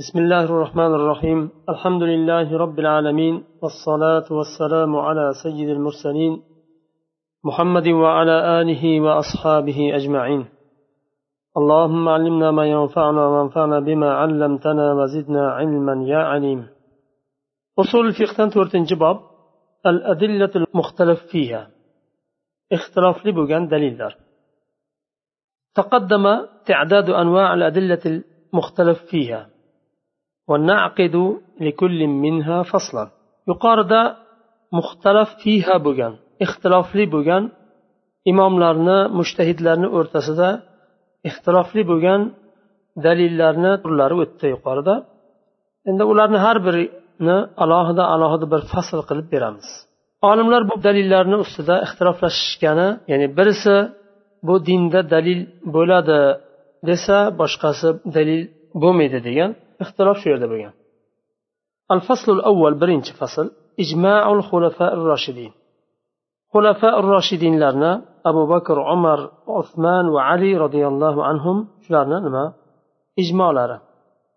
بسم الله الرحمن الرحيم. الحمد لله رب العالمين والصلاة والسلام على سيد المرسلين محمد وعلى آله وأصحابه أجمعين. اللهم علمنا ما ينفعنا وانفعنا بما علمتنا وزدنا علما يا عليم. أصول الفقه تورتنج باب الأدلة المختلف فيها. اختلاف لبوغان دليل دار تقدم تعداد أنواع الأدلة المختلف فيها. yuqorida muxtalaf fiha bo'lgan ixtilofli bo'lgan imomlarni mushtahidlarni o'rtasida ixtilofli bo'lgan dalillarni turlari o'tdi yuqorida. Endi ularni har birini alohida alohida bir fasl qilib beramiz. Olimlar bu dalillarni ustida ixtiroflashishgani ya'ni birisi bu dinda dalil bo'ladi desa boshqasi dalil bo'lmaydi degan ixtilof shu yerda bo'lgan. Al faslul avval birinchi fasl ijmaul xulafa roshidin xulafa roshidinlarni abu bakr umar usmon va ali roziyallohu anhum shularni nima? Ijmolari.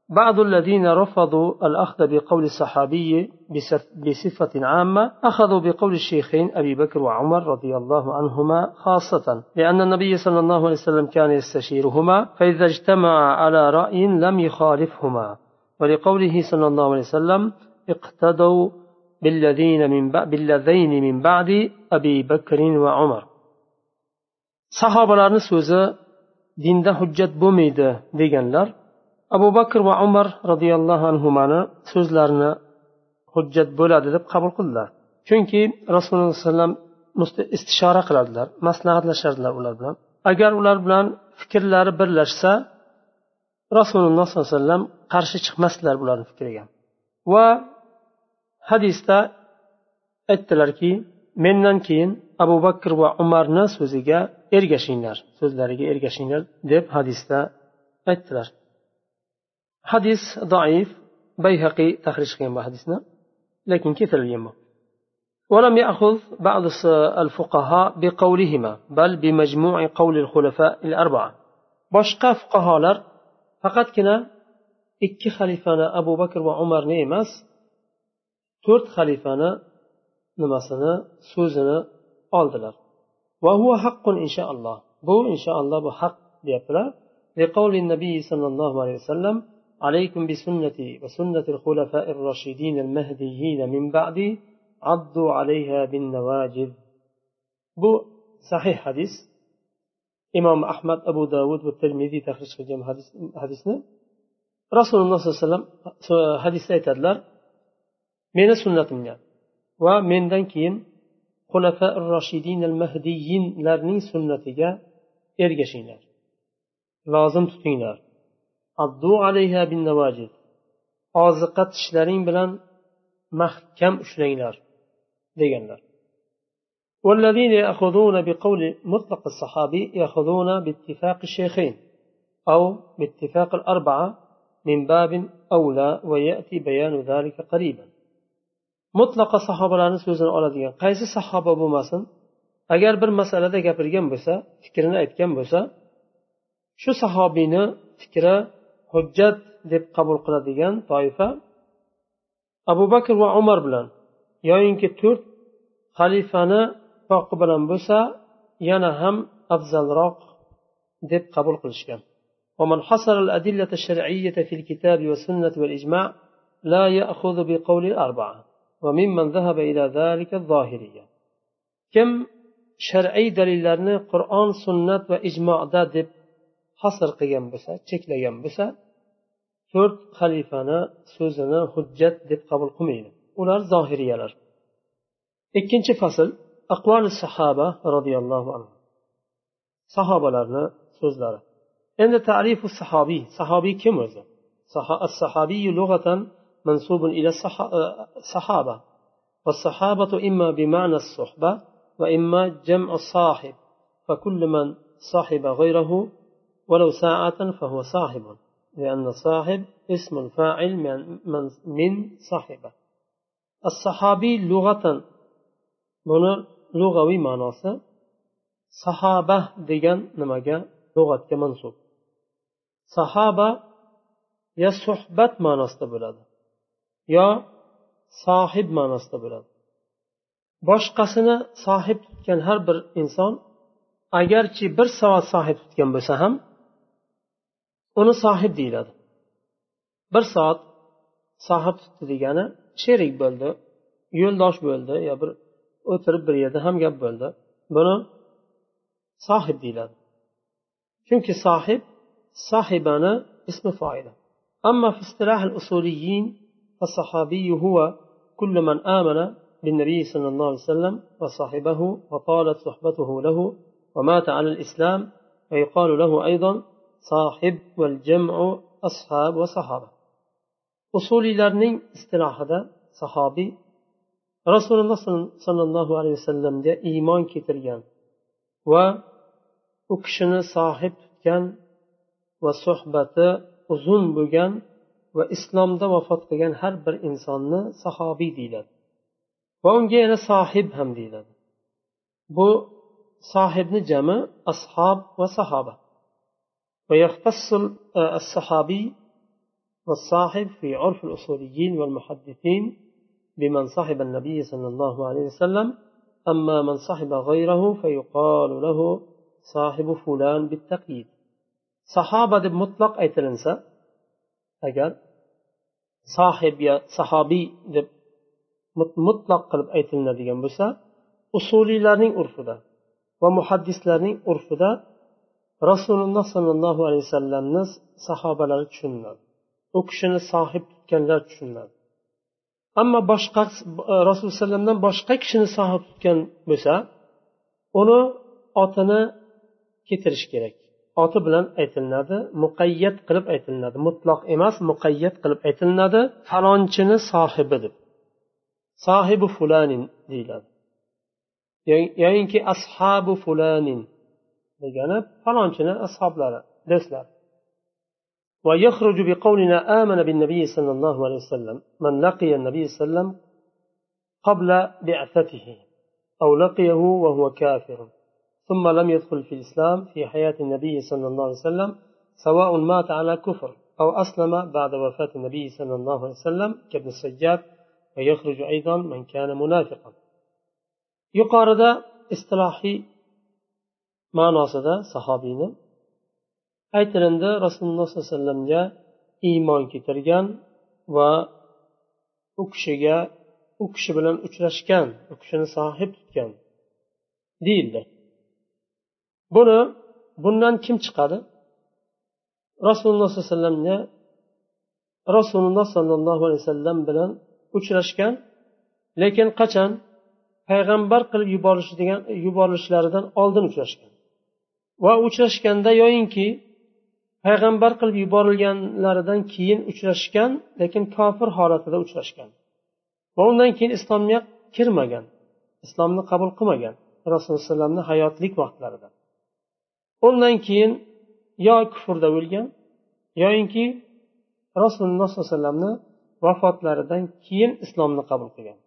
بعض الذين رفضوا الأخذ بقول الصحابي بصفة عامة أخذوا بقول الشيخين أبي بكر وعمر رضي الله عنهما خاصة لأن النبي صلى الله عليه وسلم كان يستشيرهما فإذا اجتمع على رأي لم يخالفهما. ولقوله صلى الله عليه وسلم اقتدوا بالذين من بالذين من بعد أبي بكر وعمر. sahobalarni so'zi dinda hujjat bo'lmaydi deganlar abu bakr va umar roziyallohu anhuni so'zlarini hujjat bo'ladi deb qabul qildilar. Chunki rasululloh alayhi vasallam istishora qiladilar maslahatlashardilar ular bilan. Agar ular bilan fikrlari birlashsa rasululloh sollallohu alayhi vasallam qarshi chiqmasdilar bularni fikriga. Va hadisda aytdilarki mendan keyin abu bakr va umarni so'ziga ergashinglar so'zlariga ergashinglar deb hadisda aytdilar. حديث ضعيف بيهقي تخرج كيما حديثنا لكن كثر اليمة؟ ولم يأخذ بعض الفقهاء بقولهما بل بمجموع قول الخلفاء الأربعة. باشقا فقهاء فقط كنا اك خليفانا أبو بكر وعمر نيمس تورت خليفانا نمسنا سوزنا أولدلر وهو حق إن شاء الله. بو إن شاء الله بحق حق لقول النبي صلى الله عليه وسلم عليكم بسنتي وسنة الخلفاء الراشدين المهديين من بعدي عضوا عليها بالنواجذ. بو صحيح حديث إمام أحمد أبو داود والترمذي تخرج في جمع حديثنا رسول الله صلى الله عليه وسلم حديث سيد الله من سنة من ومن ذلك خلفاء الراشدين المهديين لرني سنتي إرجشين لازم تتينار addu alayha bin navajid oziqa tishlaring bilan mahkam ushlanglar deganlar والذين يأخذون بقول مطلق الصحابي يأخذون باتفاق الشيخين أو باتفاق الأربعة من باب أولى ويأتي بيان ذلك قريبا mutlaqo sahobalarni so'zini oladigan qaysi sahoba bo'lmasin agar bir masalada gapirgan bo'lsa fikrini aytgan bo'lsa shu sahobiyni fikri hujjat deb qabul qiladigan toifa abu bakr va umar bilan yoyinki to'rt xalifani ittifoqi bilan bo'lsa yana ham afzalroq deb qabul qilishgan ومن حصر الأدلة الشرعية في الكتاب والسنة والإجماع لا يأخذ بقول الأربعة وممن ذهب إلى ذلك الظاهرية كم shar'iy dalillarni qur'on sunnat va ijmoda deb hasr qilgan bo'lsa cheklagan bo'lsa to'rt xalifani so'zini hujjat deb qabul qilmaydi ular zohiriyalar ikkinchi fasl aqvoli sahaba roziyallohu anhu sahobalarni so'zlari endi tarifu sahobiy sahobiy kim o'zi الصحابي لغة منسوب إلى الصحابة والصحابة إما بمعنى الصحبة وإما جمع الصاحب فكل من صاحب غيره ولو ساعة فهو صاحب لأن صاحب اسم الفاعل من, من صاحبه الصحابي لغة buni lug'aviy ma'nosi sahaba degan nimaga lug'atga mansub sahaba yo suhbat ma'nosida bo'ladi yo sohib ma'nosida bo'ladi boshqasini sohib tutgan har bir inson agarchi bir soat sohib tutgan bo'lsa ham uni sohib deyiladi bir soat sohib tutdi degani sherik bo'ldi yo'ldosh bo'ldi yo bir o'tirib bir yerda ham gap bo'ldi buni sohib deyiladi chunki sohib sohibani ismi foyda أما في اصطلاح الأصوليين فالصحابي هو كل من آمن بالنبي صلى الله عليه وسلم وصاحبه وطالت صحبته له ومات على الإسلام ويقال له أيضا sohib val jamu ashab va sahoba usuliylarning istilohida sahobiy rasululloh sollallohu alayhi vasallamga iymon keltirgan va u kishini sohib tutgan va suhbati uzun bo'lgan va islomda vafot qilgan har bir insonni sahobiy deyiladi. Va unga yana sohib ham deyiladi. Bu sohibni jami ashob va sahoba ويختص الصحابي والصاحب في عرف الأصوليين والمحدثين بمن صاحب النبي صلى الله عليه وسلم. أما من صاحب غيره فيقال له صاحب فلان بالتقييد. صحابة deb mutlaq aytilinsa agar sohib yo sahobiy deb mutlaq qilib aytilinadigan bo'lsa usuliylarning urfida va muhaddislarning urfida rasululloh sollallohu alayhi vasallamni sahobalari tushuniladi u kishini sohib tutganlar tushuniladi ammo boshqa rasululloh alayhi vasallamdan boshqa kishini sohib tutgan bo'lsa uni otini keltirish kerak. Oti bilan aytilinadi muqayyat qilib aytilinadi. Mutloq emas muqayyat qilib aytilinadi. Falonchini sohibi deb. Sohibi fulanin deyiladi. Yoyinki ashabu fulanin. Degani falonchini ashoblari do'stlar. ويخرج بقولنا آمن بالنبي صلى الله عليه وسلم من لقي النبي صلى الله عليه وسلم قبل بعثته أو لقيه وهو كافر ثم لم يدخل في الإسلام في حياة النبي صلى الله عليه وسلم سواء مات على كفر أو أسلم بعد وفاة النبي صلى الله عليه وسلم كابن السجاد ويخرج أيضا من كان منافقا يقارد اصطلاحي ma'nosida sahobiyni aytilindi. Rasululloh sollallohu alayhi vasallamga iymon keltirgan va u kishiga u kishi bilan uchrashgan u kishini sohib tutgan deyildi. Buni bundan kim chiqadi? Rasululloh sollallohu alayhi vasallamga rasululloh sollallohu alayhi vasallam bilan uchrashgan lekin qachon? Payg'ambar qilib yuborishdigan yuborilishlaridan oldin uchrashgan. Va uchrashganda yoyinki payg'ambar qilib yuborilganlaridan keyin uchrashgan lekin kofir holatida uchrashgan. Va undan keyin islomga kirmagan islomni qabul qilmagan rasululloh alayhi vasallamni hayotlik vaqtlarida. Undan keyin yo kufrda o'lgan yoyinki rasululloh sollallohu alayhi vasallamni vafotlaridan keyin islomni qabul qilgan.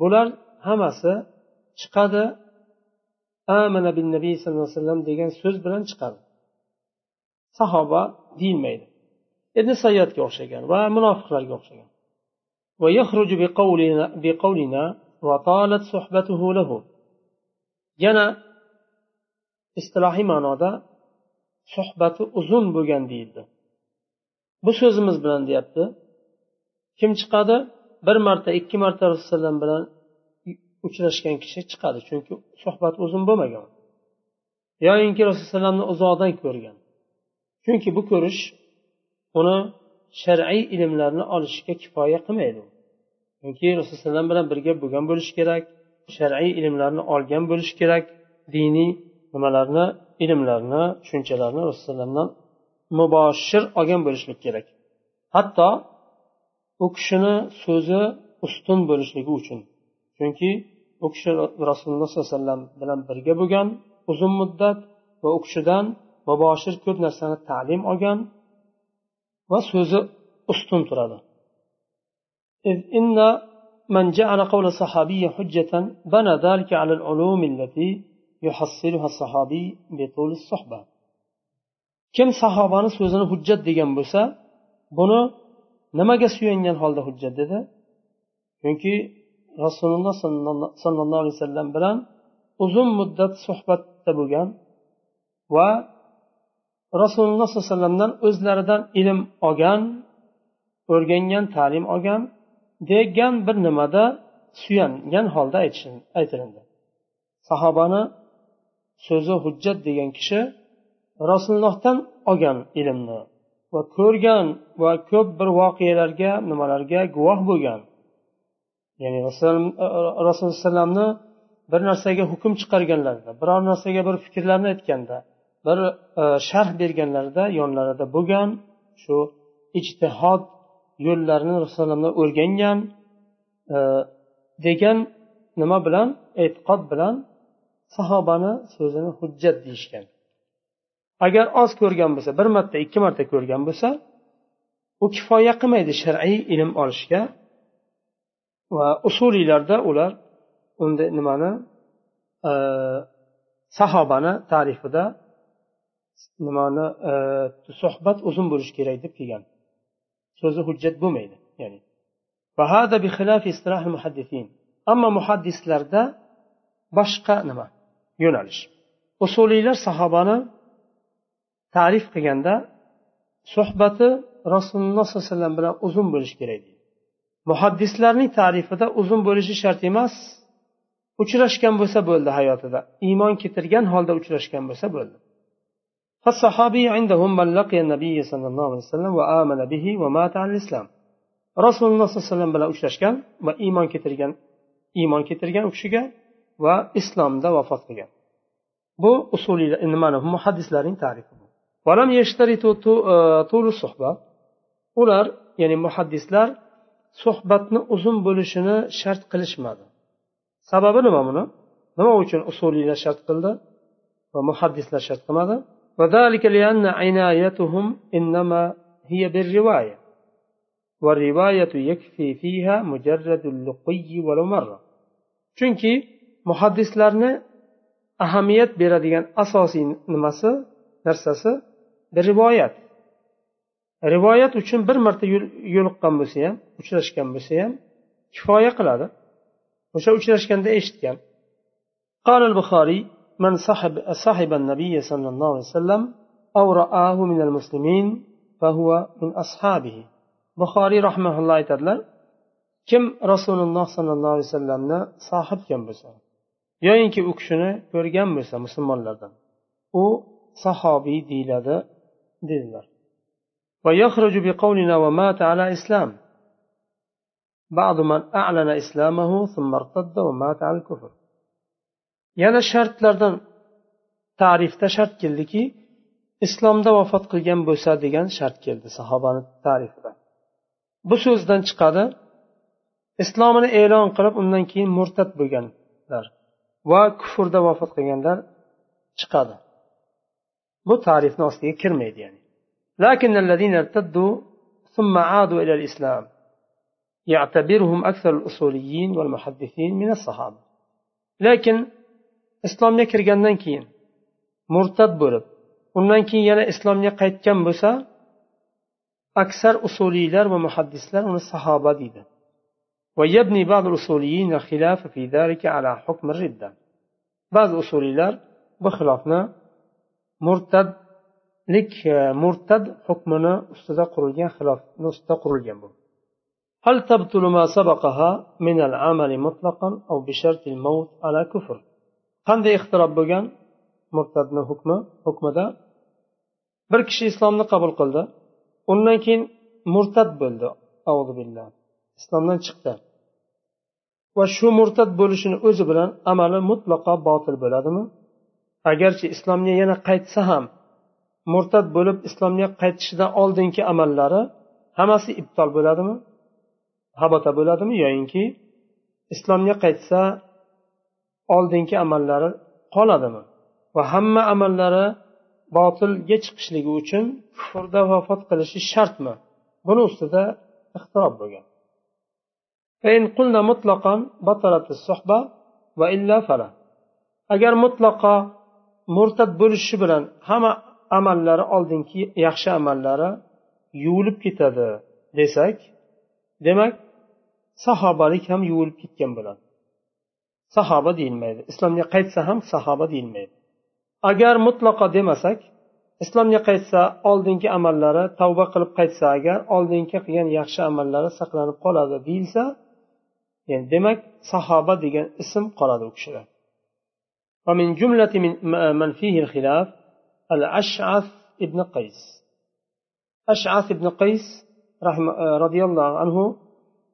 Bular hammasi chiqadi amana bin nabiy sallallohu alayhi vasallam degan so'z bilan chiqadi. Sahoba deyilmaydi. Ibn sayyodga o'xshagan va munofiqlarga o'xshagan. Yana istilohiy ma'noda suhbati uzun bo'lgan deyildi. Bu so'zimiz bilan deyapti. Kim chiqadi? Bir marta ikki marta rasululloh bilan uchrashgan kishi chiqadi chunki suhbat uzun bo'lmagan. Yoyinki rasulullohni uzoqdan ko'rgan. Chunki bu ko'rish uni shar'iy ilmlarni olishga kifoya qilmaydi. Chunki rasululloh bilan birga bo'lgan bo'lishi kerak shar'iy ilmlarni olgan bo'lishi kerak diniy nimalarni ilmlarni tushunchalarni rasulullohdan muboshir olgan bo'lishlik kerak. Hatto u kishini so'zi ustun bo'lishligi uchun. Chunki u kishi rasululloh sollallohu alayhi vasallam bilan birga bo'lgan uzun muddat va u kishidan muboshir ko'p narsani ta'lim olgan va so'zi ustun turadi من جعل قول الصحابي حجة بنى ذلك على العلوم التي يحصلها الصحابي بطول الصحبة kim sahobani so'zini hujjat degan bo'lsa buni nimaga suyangan holda hujjat dedi chunki rasululloh sollallohu alayhi vasallam bilan uzun muddat suhbatda bo'lgan va rasululloh sollallohu alayhi vasallamdan o'zlaridan ilm olgan o'rgangan ta'lim olgan degan bir nimada suyangan holda aytilindi. Sahobani so'zi hujjat degan kishi rasulullohdan olgan ilmni va ko'rgan va ko'p bir voqealarga nimalarga guvoh bo'lgan ya'ni rasululloh alayhivasallamni bir narsaga hukm chiqarganlarida biror narsaga bir fikrlarni aytganda bir e, sharh berganlarida yonlarida bo'lgan shu ijtihod yo'llarini rasulullohdan o'rgangan e, degan nima bilan e'tiqod bilan sahobani so'zini hujjat deyishgan. Agar oz ko'rgan bo'lsa bir marta ikki marta ko'rgan bo'lsa u kifoya qilmaydi shar'iy ilm olishga. Va usuliylarda ular unda nimani e, sahobani tarifida nimani e, suhbat uzun bo'lishi kerak deb kelgan. So'zi hujjat bo'lmaydi ya'ni. Ammo muhaddislarda boshqa nima? Yo'nalish. Usuliylar sahobani tarif qilganda suhbati rasululloh sollallohu alayhi vasallam bilan uzun bo'lishi kerak. deydi muhaddislarning tarifida uzun bo'lishi shart emas uchrashgan bo'lsa bo'ldi hayotida iymon keltirgan holda uchrashgan bo'lsa bo'ldi فالصحابي عندهم من لقي النبي صلى الله عليه وسلم وآمن به ومات على الإسلام rasululloh sollallohu alayhi vasallam bilan uchrashgan va iymon keltirgan iymon keltirgan u kishiga va islomda vafot qilgan bu usuliy nimani muhaddislarning tarifi ular ya'ni muhaddislar suhbatni uzun bo'lishini shart qilishmadi sababi nima buni nima uchun usuliylar shart qildi va muhaddislar shart qilmadi وذلك لأن عنايتهم إنما هي بالرواية والرواية يكفي فيها مجرد اللقي ولو مرة chunki muhaddislarni ahamiyat beradigan asosiy nimasi narsasi rivoyat rivoyat uchun bir marta yo'liqqan bo'lsa ham uchrashgan bo'lsa ham kifoya qiladi o'sha uchrashganda eshitgan قال البخاري من صاحب صاحب النبي صلى الله عليه وسلم أو رآه من المسلمين فهو من أصحابه buxoriy rahmaulloh aytadilar kim rasululloh sollallohu alayhi vasallamni sohibgan bo'lsa yoyinki u kishini ko'rgan bo'lsa musulmonlardan u sahobiy deyiladi dedilar ويخرج بقولنا ومات على إسلام بعض من أعلن إسلامه ثم ارتد ومات على الكفر yana shartlardan tarifda shart keldiki islomda vafot qilgan bo'lsa degan shart keldi sahobani tarifida bu so'zdan chiqadi islomini e'lon qilib undan keyin murtad bo'lganlar va kufrda vafot qilganlar chiqadi bu tarifni ostiga kirmaydi ya'ni لكن الذين ارتدوا ثم عادوا إلى الإسلام. يعتبرهم أكثر الأصوليين والمحدثين من الصحابة. لكن islomga kirgandan keyin murtad bo'lib undan keyin yana islomga qaytgan bo'lsa aksar usuliylar va uni sahoba deydi ويبني بعض الأصوليين الخلاف في ذلك على حكم الردة. بعض الأصوليlar bu xilofni murtadlik murtad hukmini ustida qurilgan xilofni ustida qurilgan bu هل تبطل ما سبقها من العمل مطلقا أو بشرط الموت على كفر qanday ixtirob bo'lgan murtadni hukmi hukmida bir kishi islomni qabul qildi undan keyin murtad bo'ldi billah islomdan chiqdi va shu murtad bo'lishini o'zi bilan amali mutlaqo botil bo'ladimi agarchi islomga yana qaytsa ham murtad bo'lib islomga qaytishidan oldingi amallari hammasi ibtol bo'ladimi? Habota bo'ladimi yoyinki islomga qaytsa oldingi amallari qoladimi? Va hamma amallari botilga chiqishligi uchun kufrda vafot qilishi shartmi? Buni ustida ixtirob bo'lgan. Agar mutlaqo murtad bo'lishi bilan hamma amallari oldingi yaxshi amallari yuvilib ketadi desak demak sahobalik ham yuvilib ketgan bo'ladi. Sahoba deyilmaydi. Islomga qaytsa ham sahoba deyilmaydi. Agar mutlaqo demasak islomga qaytsa oldingi amallari tavba qilib qaytsa agar oldingi qilgan yaxshi amallari saqlanib qoladi deyilsa yani demak sahoba degan ism qoladi u kishida الأشعث ابن قيس. أشعث ابن قيس رحمة آه، رضي الله عنه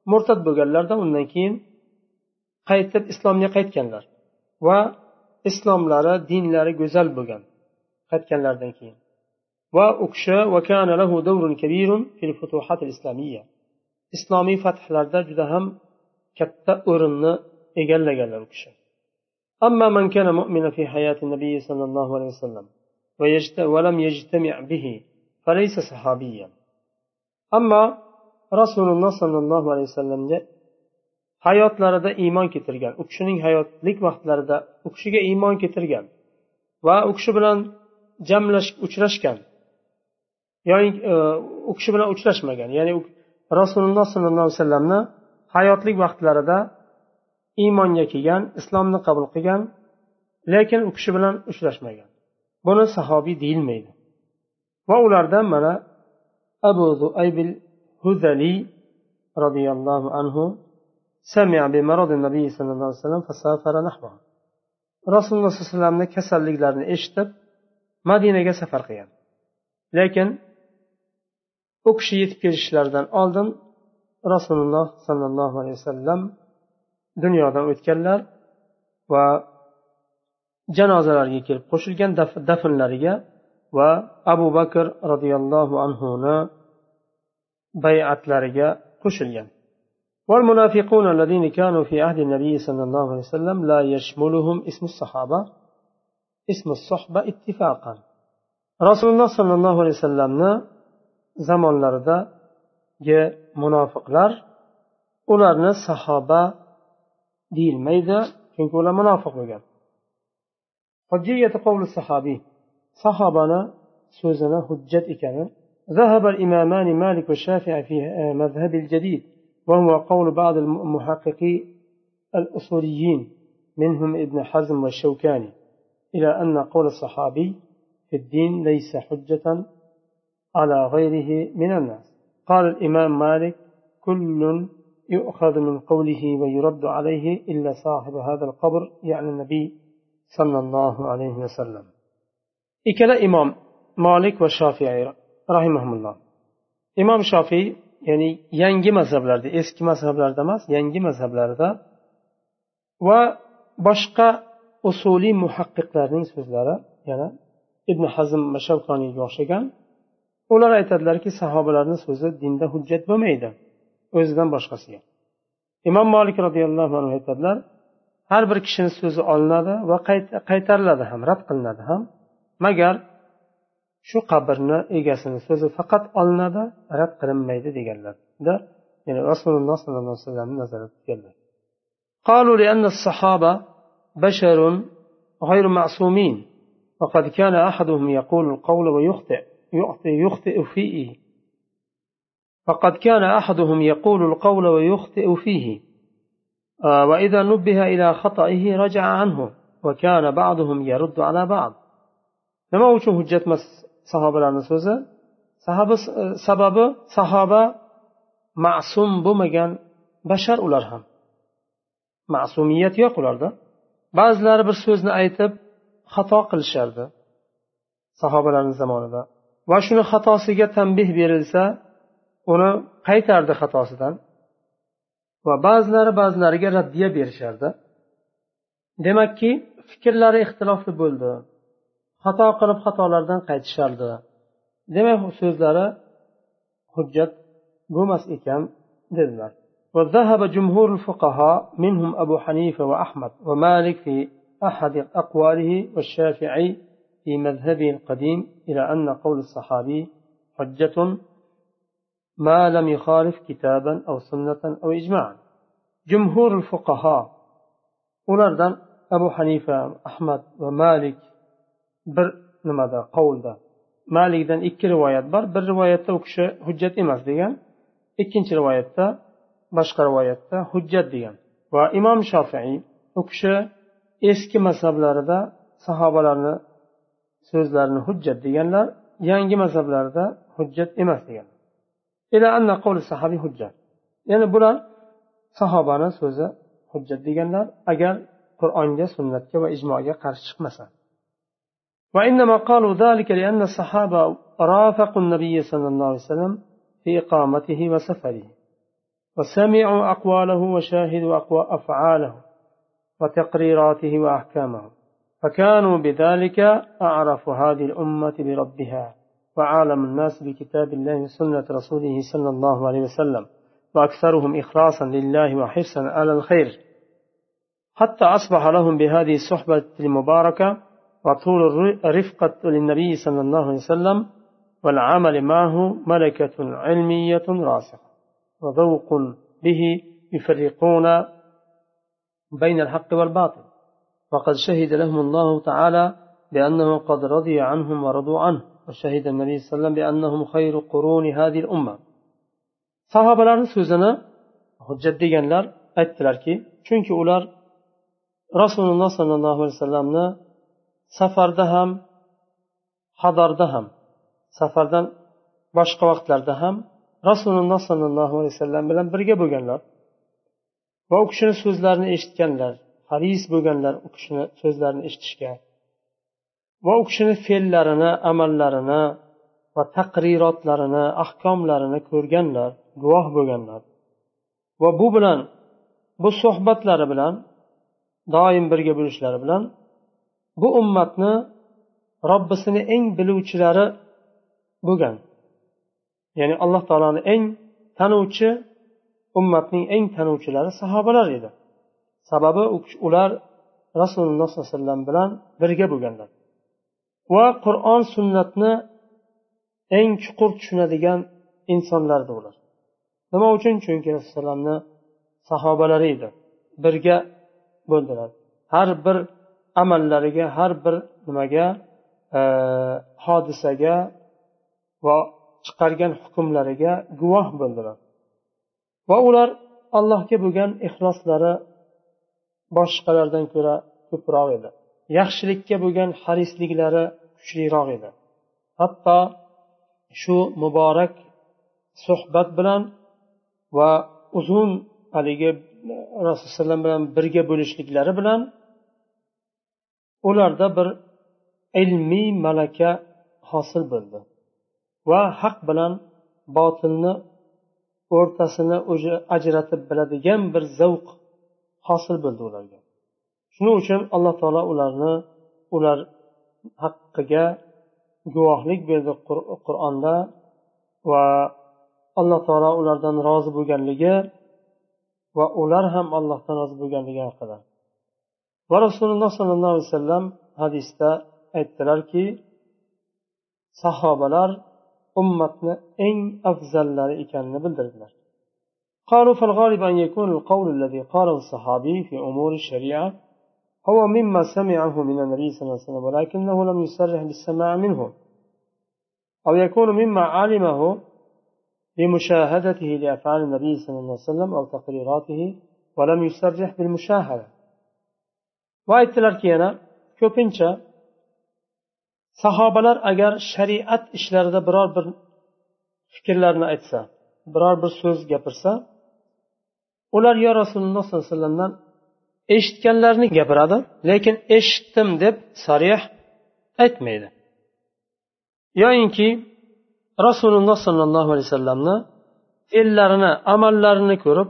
مرتد بقلر ده ونكين قيت الإسلام يقيت كنلر و إسلام لارا دين لارا جزال بقل قيت كنلر دنكين وأكشى وكان له دور كبير في الفتوحات الإسلامية. إسلامي فتح لارده جدهم كتا أرن إجل لجل أما من كان مؤمنا في حياة النبي صلى الله عليه وسلم ولم يجتمع به فليس صحابيا أما رسول الله صلى الله عليه وسلم hayotlarida iymon keltirgan u kishining hayotlik vaqtlarida u kishiga iymon keltirgan va u kishi bilan jamlash uchrashgan ya'ni u kishi bilan uchrashmagan ya'ni rasululloh sollallohu alayhi vasallamni hayotlik vaqtlarida iymonga kelgan islomni qabul qilgan lekin u kishi bilan uchrashmagan buni sahobiy deyilmaydi va ulardan mana abu zuaybil huzali roziyallohu anhu سمع بمرض النبي صلى الله عليه وسلم فسافر نحوه rasululloh sollallohu alayhi vasallamni kasalliklarini eshitib madinaga safar qilgan lekin u kishi yetib kelishlaridan oldin rasululloh sollallohu alayhi vasallam dunyodan o'tganlar va janozalarga kelib qo'shilgan dafnlariga va abu bakr roziyallohu anhuni bay'atlariga qo'shilgan والمنافقون الذين كانوا في عهد النبي صلى الله عليه وسلم لا يشملهم اسم الصحابة اسم الصحبة اتفاقا رسول الله صلى الله عليه وسلم zamonlaridagi munofiqlar ularni sahoba deyilmaydi chunki ular munofiq bo'lgan Sahobiy sahobani so'zini hujjat ekani ذهب الإمامان مالك والشافعي في مذهب الجديد وهو قول بعض المحققي الأصوليين منهم ابن حزم والشوكاني إلى أن قول الصحابي في الدين ليس حجة على غيره من الناس. قال الإمام مالك كل يؤخذ من قوله ويرد عليه إلا صاحب هذا القبر يعني النبي sollallohu alayhi vasallam ikkala imom molik va shofiy rahimahulloh imom shofiy ya'ni yangi mazhablarda eski mazhablarda emas yangi mazhablarda va boshqa usuliy muhaqqiqlarning so'zlari yana ibn hazm va o'xshagan ular aytadilarki sahobalarni so'zi dinda hujjat bo'lmaydi o'zidan boshqasiga. Imom molik roziyallohu anhu aytadilar har bir kishini so'zi olinadi va qaytariladi ham rad qilinadi ham magar shu qabrni egasini so'zi faqat olinadi rad qilinmaydi deganlarda ya'ni rasululloh sollallohu alayhi vasallamni nazarda tutganlar قالوا لأن الصحابة بشر غير معصومين وقد كان أحدهم يقول القول ويخطئ يخطئ فيه فقد كان أحدهم يقول القول ويخطئ فيه وإذا نبه إلى خطئه رجع عنه وكان بعضهم يرد على بعض nima uchun hujjat emas sahobalarni so'zi sahoba sababi sahoba ma'sum bo'lmagan bashar ular ham ma'sumiyat yo'q ularda ba'zilari bir so'zni aytib xato qilishardi sahobalarni zamonida va shuni xatosiga tanbeh berilsa uni qaytardi xatosidan va ba'zilari ba'zilariga raddiya berishardi demakki fikrlari ixtilofli bo'ldi xato qilib xatolardan qaytishardi demak so'zlari hujjat bo'lmas ekan dedilar وذهب جمهور الفقهاء منهم أبو حنيفة وأحمد ومالك في أحد أقواله والشافعي في مذهبه القديم إلى أن قول الصحابي حجة ما لم يخالف كتابا أو سنة أو إجماعا جمهور الفقهاء ulardan abu hanifa ahmad va malik bir nimada qovulda malikdan ikki rivoyat bor bir rivoyatda u kishi hujjat emas degan ikkinchi rivoyatda boshqa rivoyatda hujjat degan va imom shofiiy u kishi eski mazhablarida sahobalarni so'zlarini hujjat deganlar yangi mazhablarda hujjat emas degan Ya'ni bular sahobani so'zi hujjat deganlar agar qur'onga sunnatga va ijmoga qarshi chiqmasa وإنما قالوا ذلك لأن الصحابة رافقوا النبي صلى الله عليه وسلم في إقامته وسفره. وسمعوا أقواله وشاهدوا أفعاله وتقريراته وأحكامه. فكانوا بذلك أعرف هذه الأمة بربها. وعالم الناس بكتاب الله وسنة رسوله صلى الله عليه وسلم وأكثرهم إخلاصا لله وحرصا على الخير. حتى أصبح لهم بهذه الصحبة المباركة وطول الرفقة للنبي صلى الله عليه وسلم والعمل معه ملكة علمية راسخة. وذوق به يفرقون بين الحق والباطل. وقد شهد لهم الله تعالى بأنه قد رضي عنهم ورضوا عنه. وشهد النبي صلى الله عليه وسلم بأنهم خير قرون هذه الأمة sahobalarni so'zini hujjat deganlar aytdilarki chunki ular rasululloh sollallohu alayhi vasallamni safarda ham hadorda ham safardan boshqa vaqtlarda ham rasululloh sollallohu alayhi vasallam bilan birga bo'lganlar va u kishini so'zlarini eshitganlar haris bo'lganlar u kishini so'zlarini eshitishga va u kishini fe'llarini amallarini va taqrirotlarini ahkomlarini ko'rganlar guvoh bo'lganlar. Va bu bilan bu suhbatlari bilan doim birga bo'lishlari bilan bu ummatni robbisini eng biluvchilari bo'lgan. Ya'ni alloh taoloni eng tanuvchi ummatning eng tanuvchilari sahobalar edi. Sababi ular rasululloh sollallohu alayhi vasallam bilan birga bo'lganlar. Va qur'on sunnatni eng chuqur tushunadigan insonlardi ular. Nima uchun? Chunki rasulullohni sahobalari edi. Birga bo'ldilar. Har bir amallariga har bir nimaga e, hodisaga va chiqargan hukmlariga guvoh bo'ldilar. Va ular allohga bo'lgan ixloslari boshqalardan ko'ra ko'proq edi. Yaxshilikka bo'lgan harisliklari kuchliroq edi. Hatto shu muborak suhbat bilan va uzun haligi rasululloh bilan birga bo'lishliklari bilan ularda bir ilmiy malaka hosil bo'ldi va haq bilan botilni o'rtasini ajratib biladigan bir zavq hosil bo'ldi ularga. shuning uchun alloh taolo ularni ular haqqiga guvohlik berdi qur'onda va alloh taolo ulardan rozi bo'lganligi va ular ham allohdan rozi bo'lganligi haqida va rasululloh sollallohu alayhi vasallam hadisda aytdilarki sahobalar ummatni eng afzallari ekanini bildirdilar قالوا فالغالب أن يكون القول الذي قاله الصحابي في أمور الشريعة هو مما سمعه من النبي صلى الله عليه وسلم ولكنه لم يصرح بالسماع منه أو يكون مما علمه بمشاهدته لأفعال النبي صلى الله عليه وسلم أو تقريراته ولم يصرح بالمشاهدة. وأيتلر كينا كوبينشا sahobalar agar shariat ishlarida biror bir fikrlarni aytsa biror bir so'z gapirsa ular yo rasululloh sollallohu alayhi vasallamdan eshitganlarini gapiradi lekin eshitdim deb sarih aytmaydi. Yoyinki rasululloh sollallohu alayhi vasallamni fe'llarini amallarini ko'rib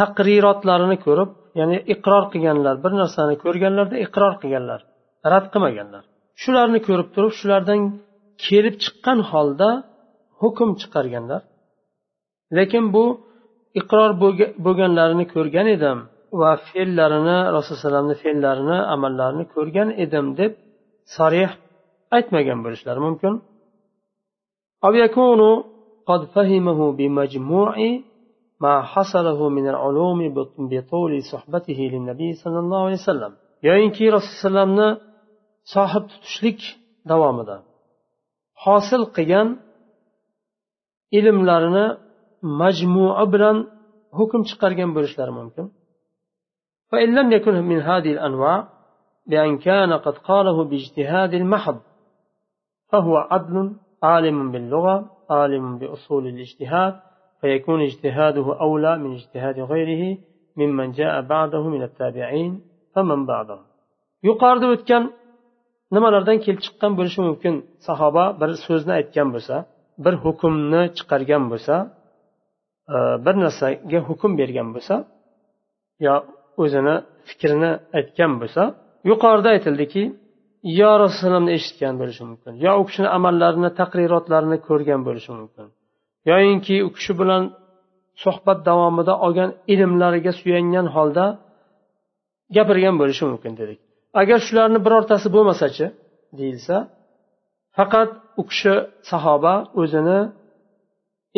taqrirotlarini ko'rib ya'ni iqror qilganlar bir narsani ko'rganlarda iqror qilganlar rad qilmaganlar. Shularni ko'rib turib shulardan kelib chiqqan holda hukm chiqarganlar. Lekin bu iqror bo'lganlarini ko'rgan edim. va fe'llarini rasululloh alayhivasallamni fe'llarini amallarini ko'rgan edim deb sarih aytmagan bo'lishlari mumkin قد فهمه بمجموع ما حصله من العلوم بطول صحبته للنبي صلى الله عليه وسلم yoyinki rasululloh alayhivasallamni sohib tutishlik davomida hosil qilgan ilmlarini majmui bilan hukm chiqargan bo'lishlari mumkin فإن لم يكن من هذه الأنواع بأن كان قد قاله باجتهاد المحض فهو عدل عالم باللغة عالم بأصول الاجتهاد فيكون اجتهاده أولى من اجتهاد غيره ممن جاء بعده من التابعين فمن بعدهم. yuqorida o'tgan nimalardan kelib chiqqan bo'lishi mumkin sahoba bir so'zni aytgan bo'lsa bir hukmni chiqargan bo'lsa bir narsaga hukm bergan bo'lsa yo o'zini fikrini aytgan bo'lsa yuqorida aytildiki yo rasulullohni eshitgan bo'lishi mumkin. Yo u kishini amallarini taqrirotlarini ko'rgan bo'lishi mumkin. Yoyinki u kishi bilan suhbat davomida olgan ilmlariga suyangan holda gapirgan bo'lishi mumkin dedik. Agar shularni birortasi bo'lmasachi deyilsa faqat u kishi sahoba o'zini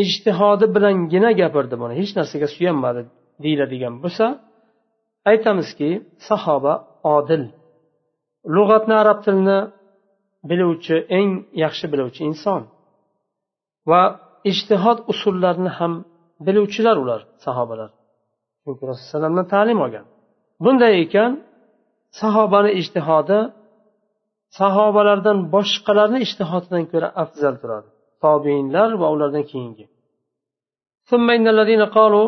ijtihodi bilangina gapirdi buni. Hech narsaga suyanmadi deyiladigan bo'lsa aytamizki sahoba odil lug'atni arab tilini biluvchi eng yaxshi biluvchi inson va ijtihod usullarini ham biluvchilar ular sahobalar chunki rasululloh ta'lim olgan bunday ekan sahobani ijtihodi sahobalardan boshqalarni ishtihodidan ko'ra afzal turadi tobeinlar va ulardan keyingi ثم إن الذين قالوا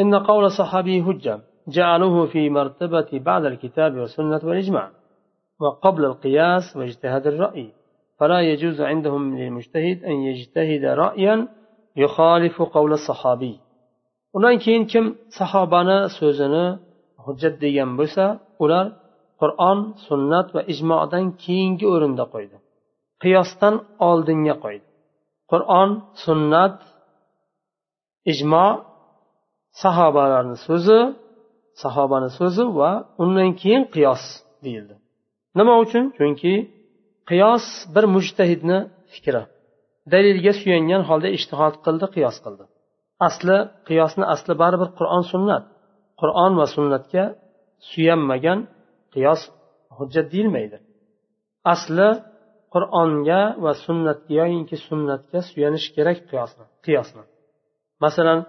إن قول صحابي هجة جعلوه في مرتبة بعد الكتاب والسنة والإجماع وقبل القياس واجتهاد الرأي فلا يجوز عندهم للمجتهد أن يجتهد رأيا يخالف قول الصحابي undan keyin kim sahobani so'zini hujjat degan bo'lsa ular qur'on sunnat va ijmodan keyingi o'rinda qo'ydi qiyosdan oldinga qo'ydi qur'on sunnat ijmo sahobalarni so'zi sahobani so'zi va undan keyin qiyos deyildi. Nima uchun? Chunki qiyos bir mujtahidni fikri. Dalilga suyangan holda ishtihod qildi qiyos qildi. Asli qiyosni asli baribir qur'on sunnat. Qur'on va sunnatga suyanmagan qiyos hujjat deyilmaydi. Asli qur'onga va sunnatga yoyinki sunnatga suyanish kerak qiyosni qiyosni. Masalan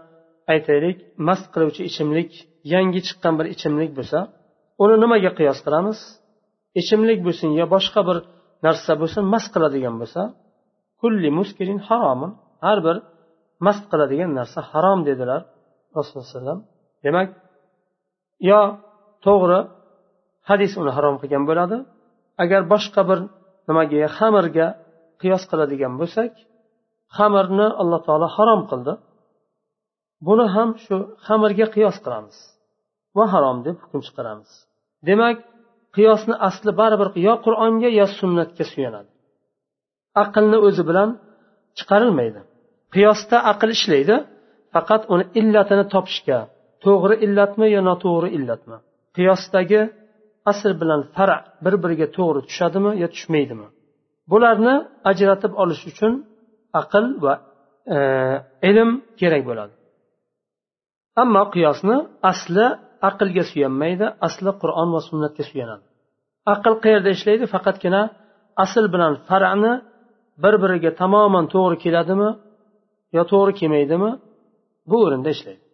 aytaylik mast qiluvchi ichimlik yangi chiqqan bir ichimlik bo'lsa uni nimaga qiyos qilamiz ichimlik bo'lsin yo boshqa bir narsa bo'lsin mast qiladigan bo'lsa kulli muskirin haromun. Har bir mast qiladigan narsa harom dedilar rasululloh alayhi vasallam. Demak yo to'g'ri hadis uni harom qilgan bo'ladi agar boshqa bir nimaga xamirga qiyos qiladigan bo'lsak xamirni alloh taolo harom qildi. Buni ham shu xamirga qiyos qilamiz. Va harom deb hukm chiqaramiz. Demak qiyosni asli baribir yo qur'onga yo sunnatga suyanadi. Aqlni o'zi bilan chiqarilmaydi. Qiyosda aql ishlaydi faqat uni illatini topishga to'g'ri illatmi yo noto'g'ri illatmi? Qiyosdagi asl bilan fara bir biriga to'g'ri tushadimi yo tushmaydimi? Bularni ajratib olish uchun aql va e, ilm kerak bo'ladi. Ammo qiyosni asli aqlga suyanmaydi asli qur'on va sunnatga suyanadi. Aql qayerda ishlaydi? Faqatgina asl bilan farani bir biriga tamoman to'g'ri keladimi yo to'g'ri kelmaydimi bu o'rinda ishlaydi.